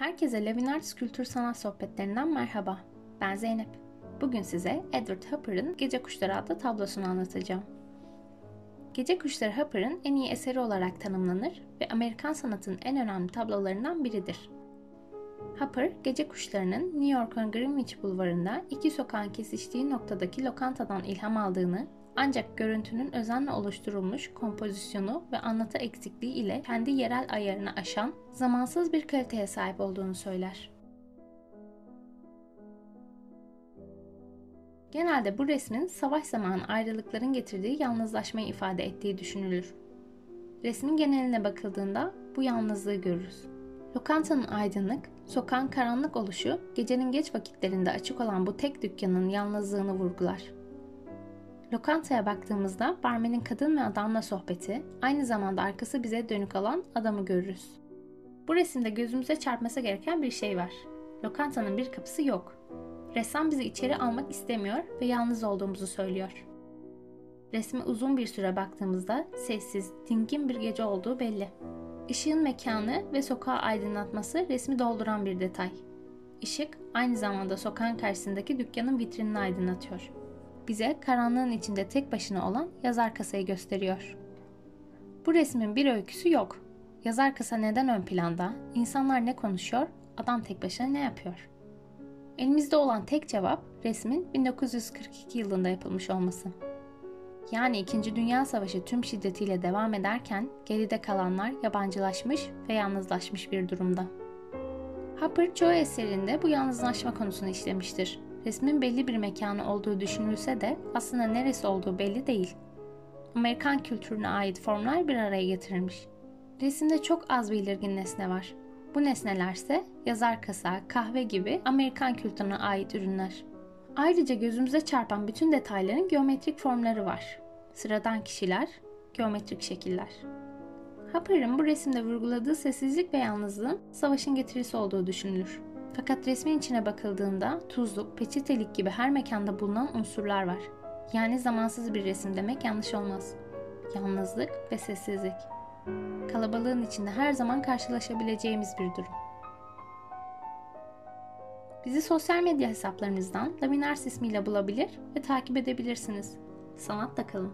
Herkese Levinarts Kültür Sanat Sohbetlerinden merhaba. Ben Zeynep. Bugün size Edward Hopper'ın Gece Kuşları adlı tablosunu anlatacağım. Gece Kuşları Hopper'ın en iyi eseri olarak tanımlanır ve Amerikan sanatının en önemli tablolarından biridir. Hopper, gece kuşlarının New York'un Greenwich bulvarında iki sokağın kesiştiği noktadaki lokantadan ilham aldığını ancak görüntünün özenle oluşturulmuş kompozisyonu ve anlatı eksikliği ile kendi yerel ayarını aşan zamansız bir kaliteye sahip olduğunu söyler. Genelde bu resmin savaş zamanı ayrılıkların getirdiği yalnızlaşmayı ifade ettiği düşünülür. Resmin geneline bakıldığında bu yalnızlığı görürüz. Lokantanın aydınlık, sokağın karanlık oluşu, gecenin geç vakitlerinde açık olan bu tek dükkanın yalnızlığını vurgular. Lokantaya baktığımızda barmenin kadın ve adamla sohbeti, aynı zamanda arkası bize dönük olan adamı görürüz. Bu resimde gözümüze çarpması gereken bir şey var. Lokantanın bir kapısı yok. Ressam bizi içeri almak istemiyor ve yalnız olduğumuzu söylüyor. Resme uzun bir süre baktığımızda sessiz, dingin bir gece olduğu belli. Işığın mekanı ve sokağı aydınlatması resmi dolduran bir detay. Işık aynı zamanda sokağın karşısındaki dükkanın vitrinini aydınlatıyor bize karanlığın içinde tek başına olan yazar kasayı gösteriyor. Bu resmin bir öyküsü yok. Yazar kasa neden ön planda? İnsanlar ne konuşuyor? Adam tek başına ne yapıyor? Elimizde olan tek cevap resmin 1942 yılında yapılmış olması. Yani 2. Dünya Savaşı tüm şiddetiyle devam ederken geride kalanlar yabancılaşmış ve yalnızlaşmış bir durumda. Hopper çoğu eserinde bu yalnızlaşma konusunu işlemiştir resmin belli bir mekanı olduğu düşünülse de aslında neresi olduğu belli değil. Amerikan kültürüne ait formlar bir araya getirilmiş. Resimde çok az belirgin nesne var. Bu nesnelerse yazar kasa, kahve gibi Amerikan kültürüne ait ürünler. Ayrıca gözümüze çarpan bütün detayların geometrik formları var. Sıradan kişiler, geometrik şekiller. Hopper'ın bu resimde vurguladığı sessizlik ve yalnızlığın savaşın getirisi olduğu düşünülür. Fakat resmin içine bakıldığında tuzluk, peçetelik gibi her mekanda bulunan unsurlar var. Yani zamansız bir resim demek yanlış olmaz. Yalnızlık ve sessizlik. Kalabalığın içinde her zaman karşılaşabileceğimiz bir durum. Bizi sosyal medya hesaplarımızdan Laminars ismiyle bulabilir ve takip edebilirsiniz sanat da kalın.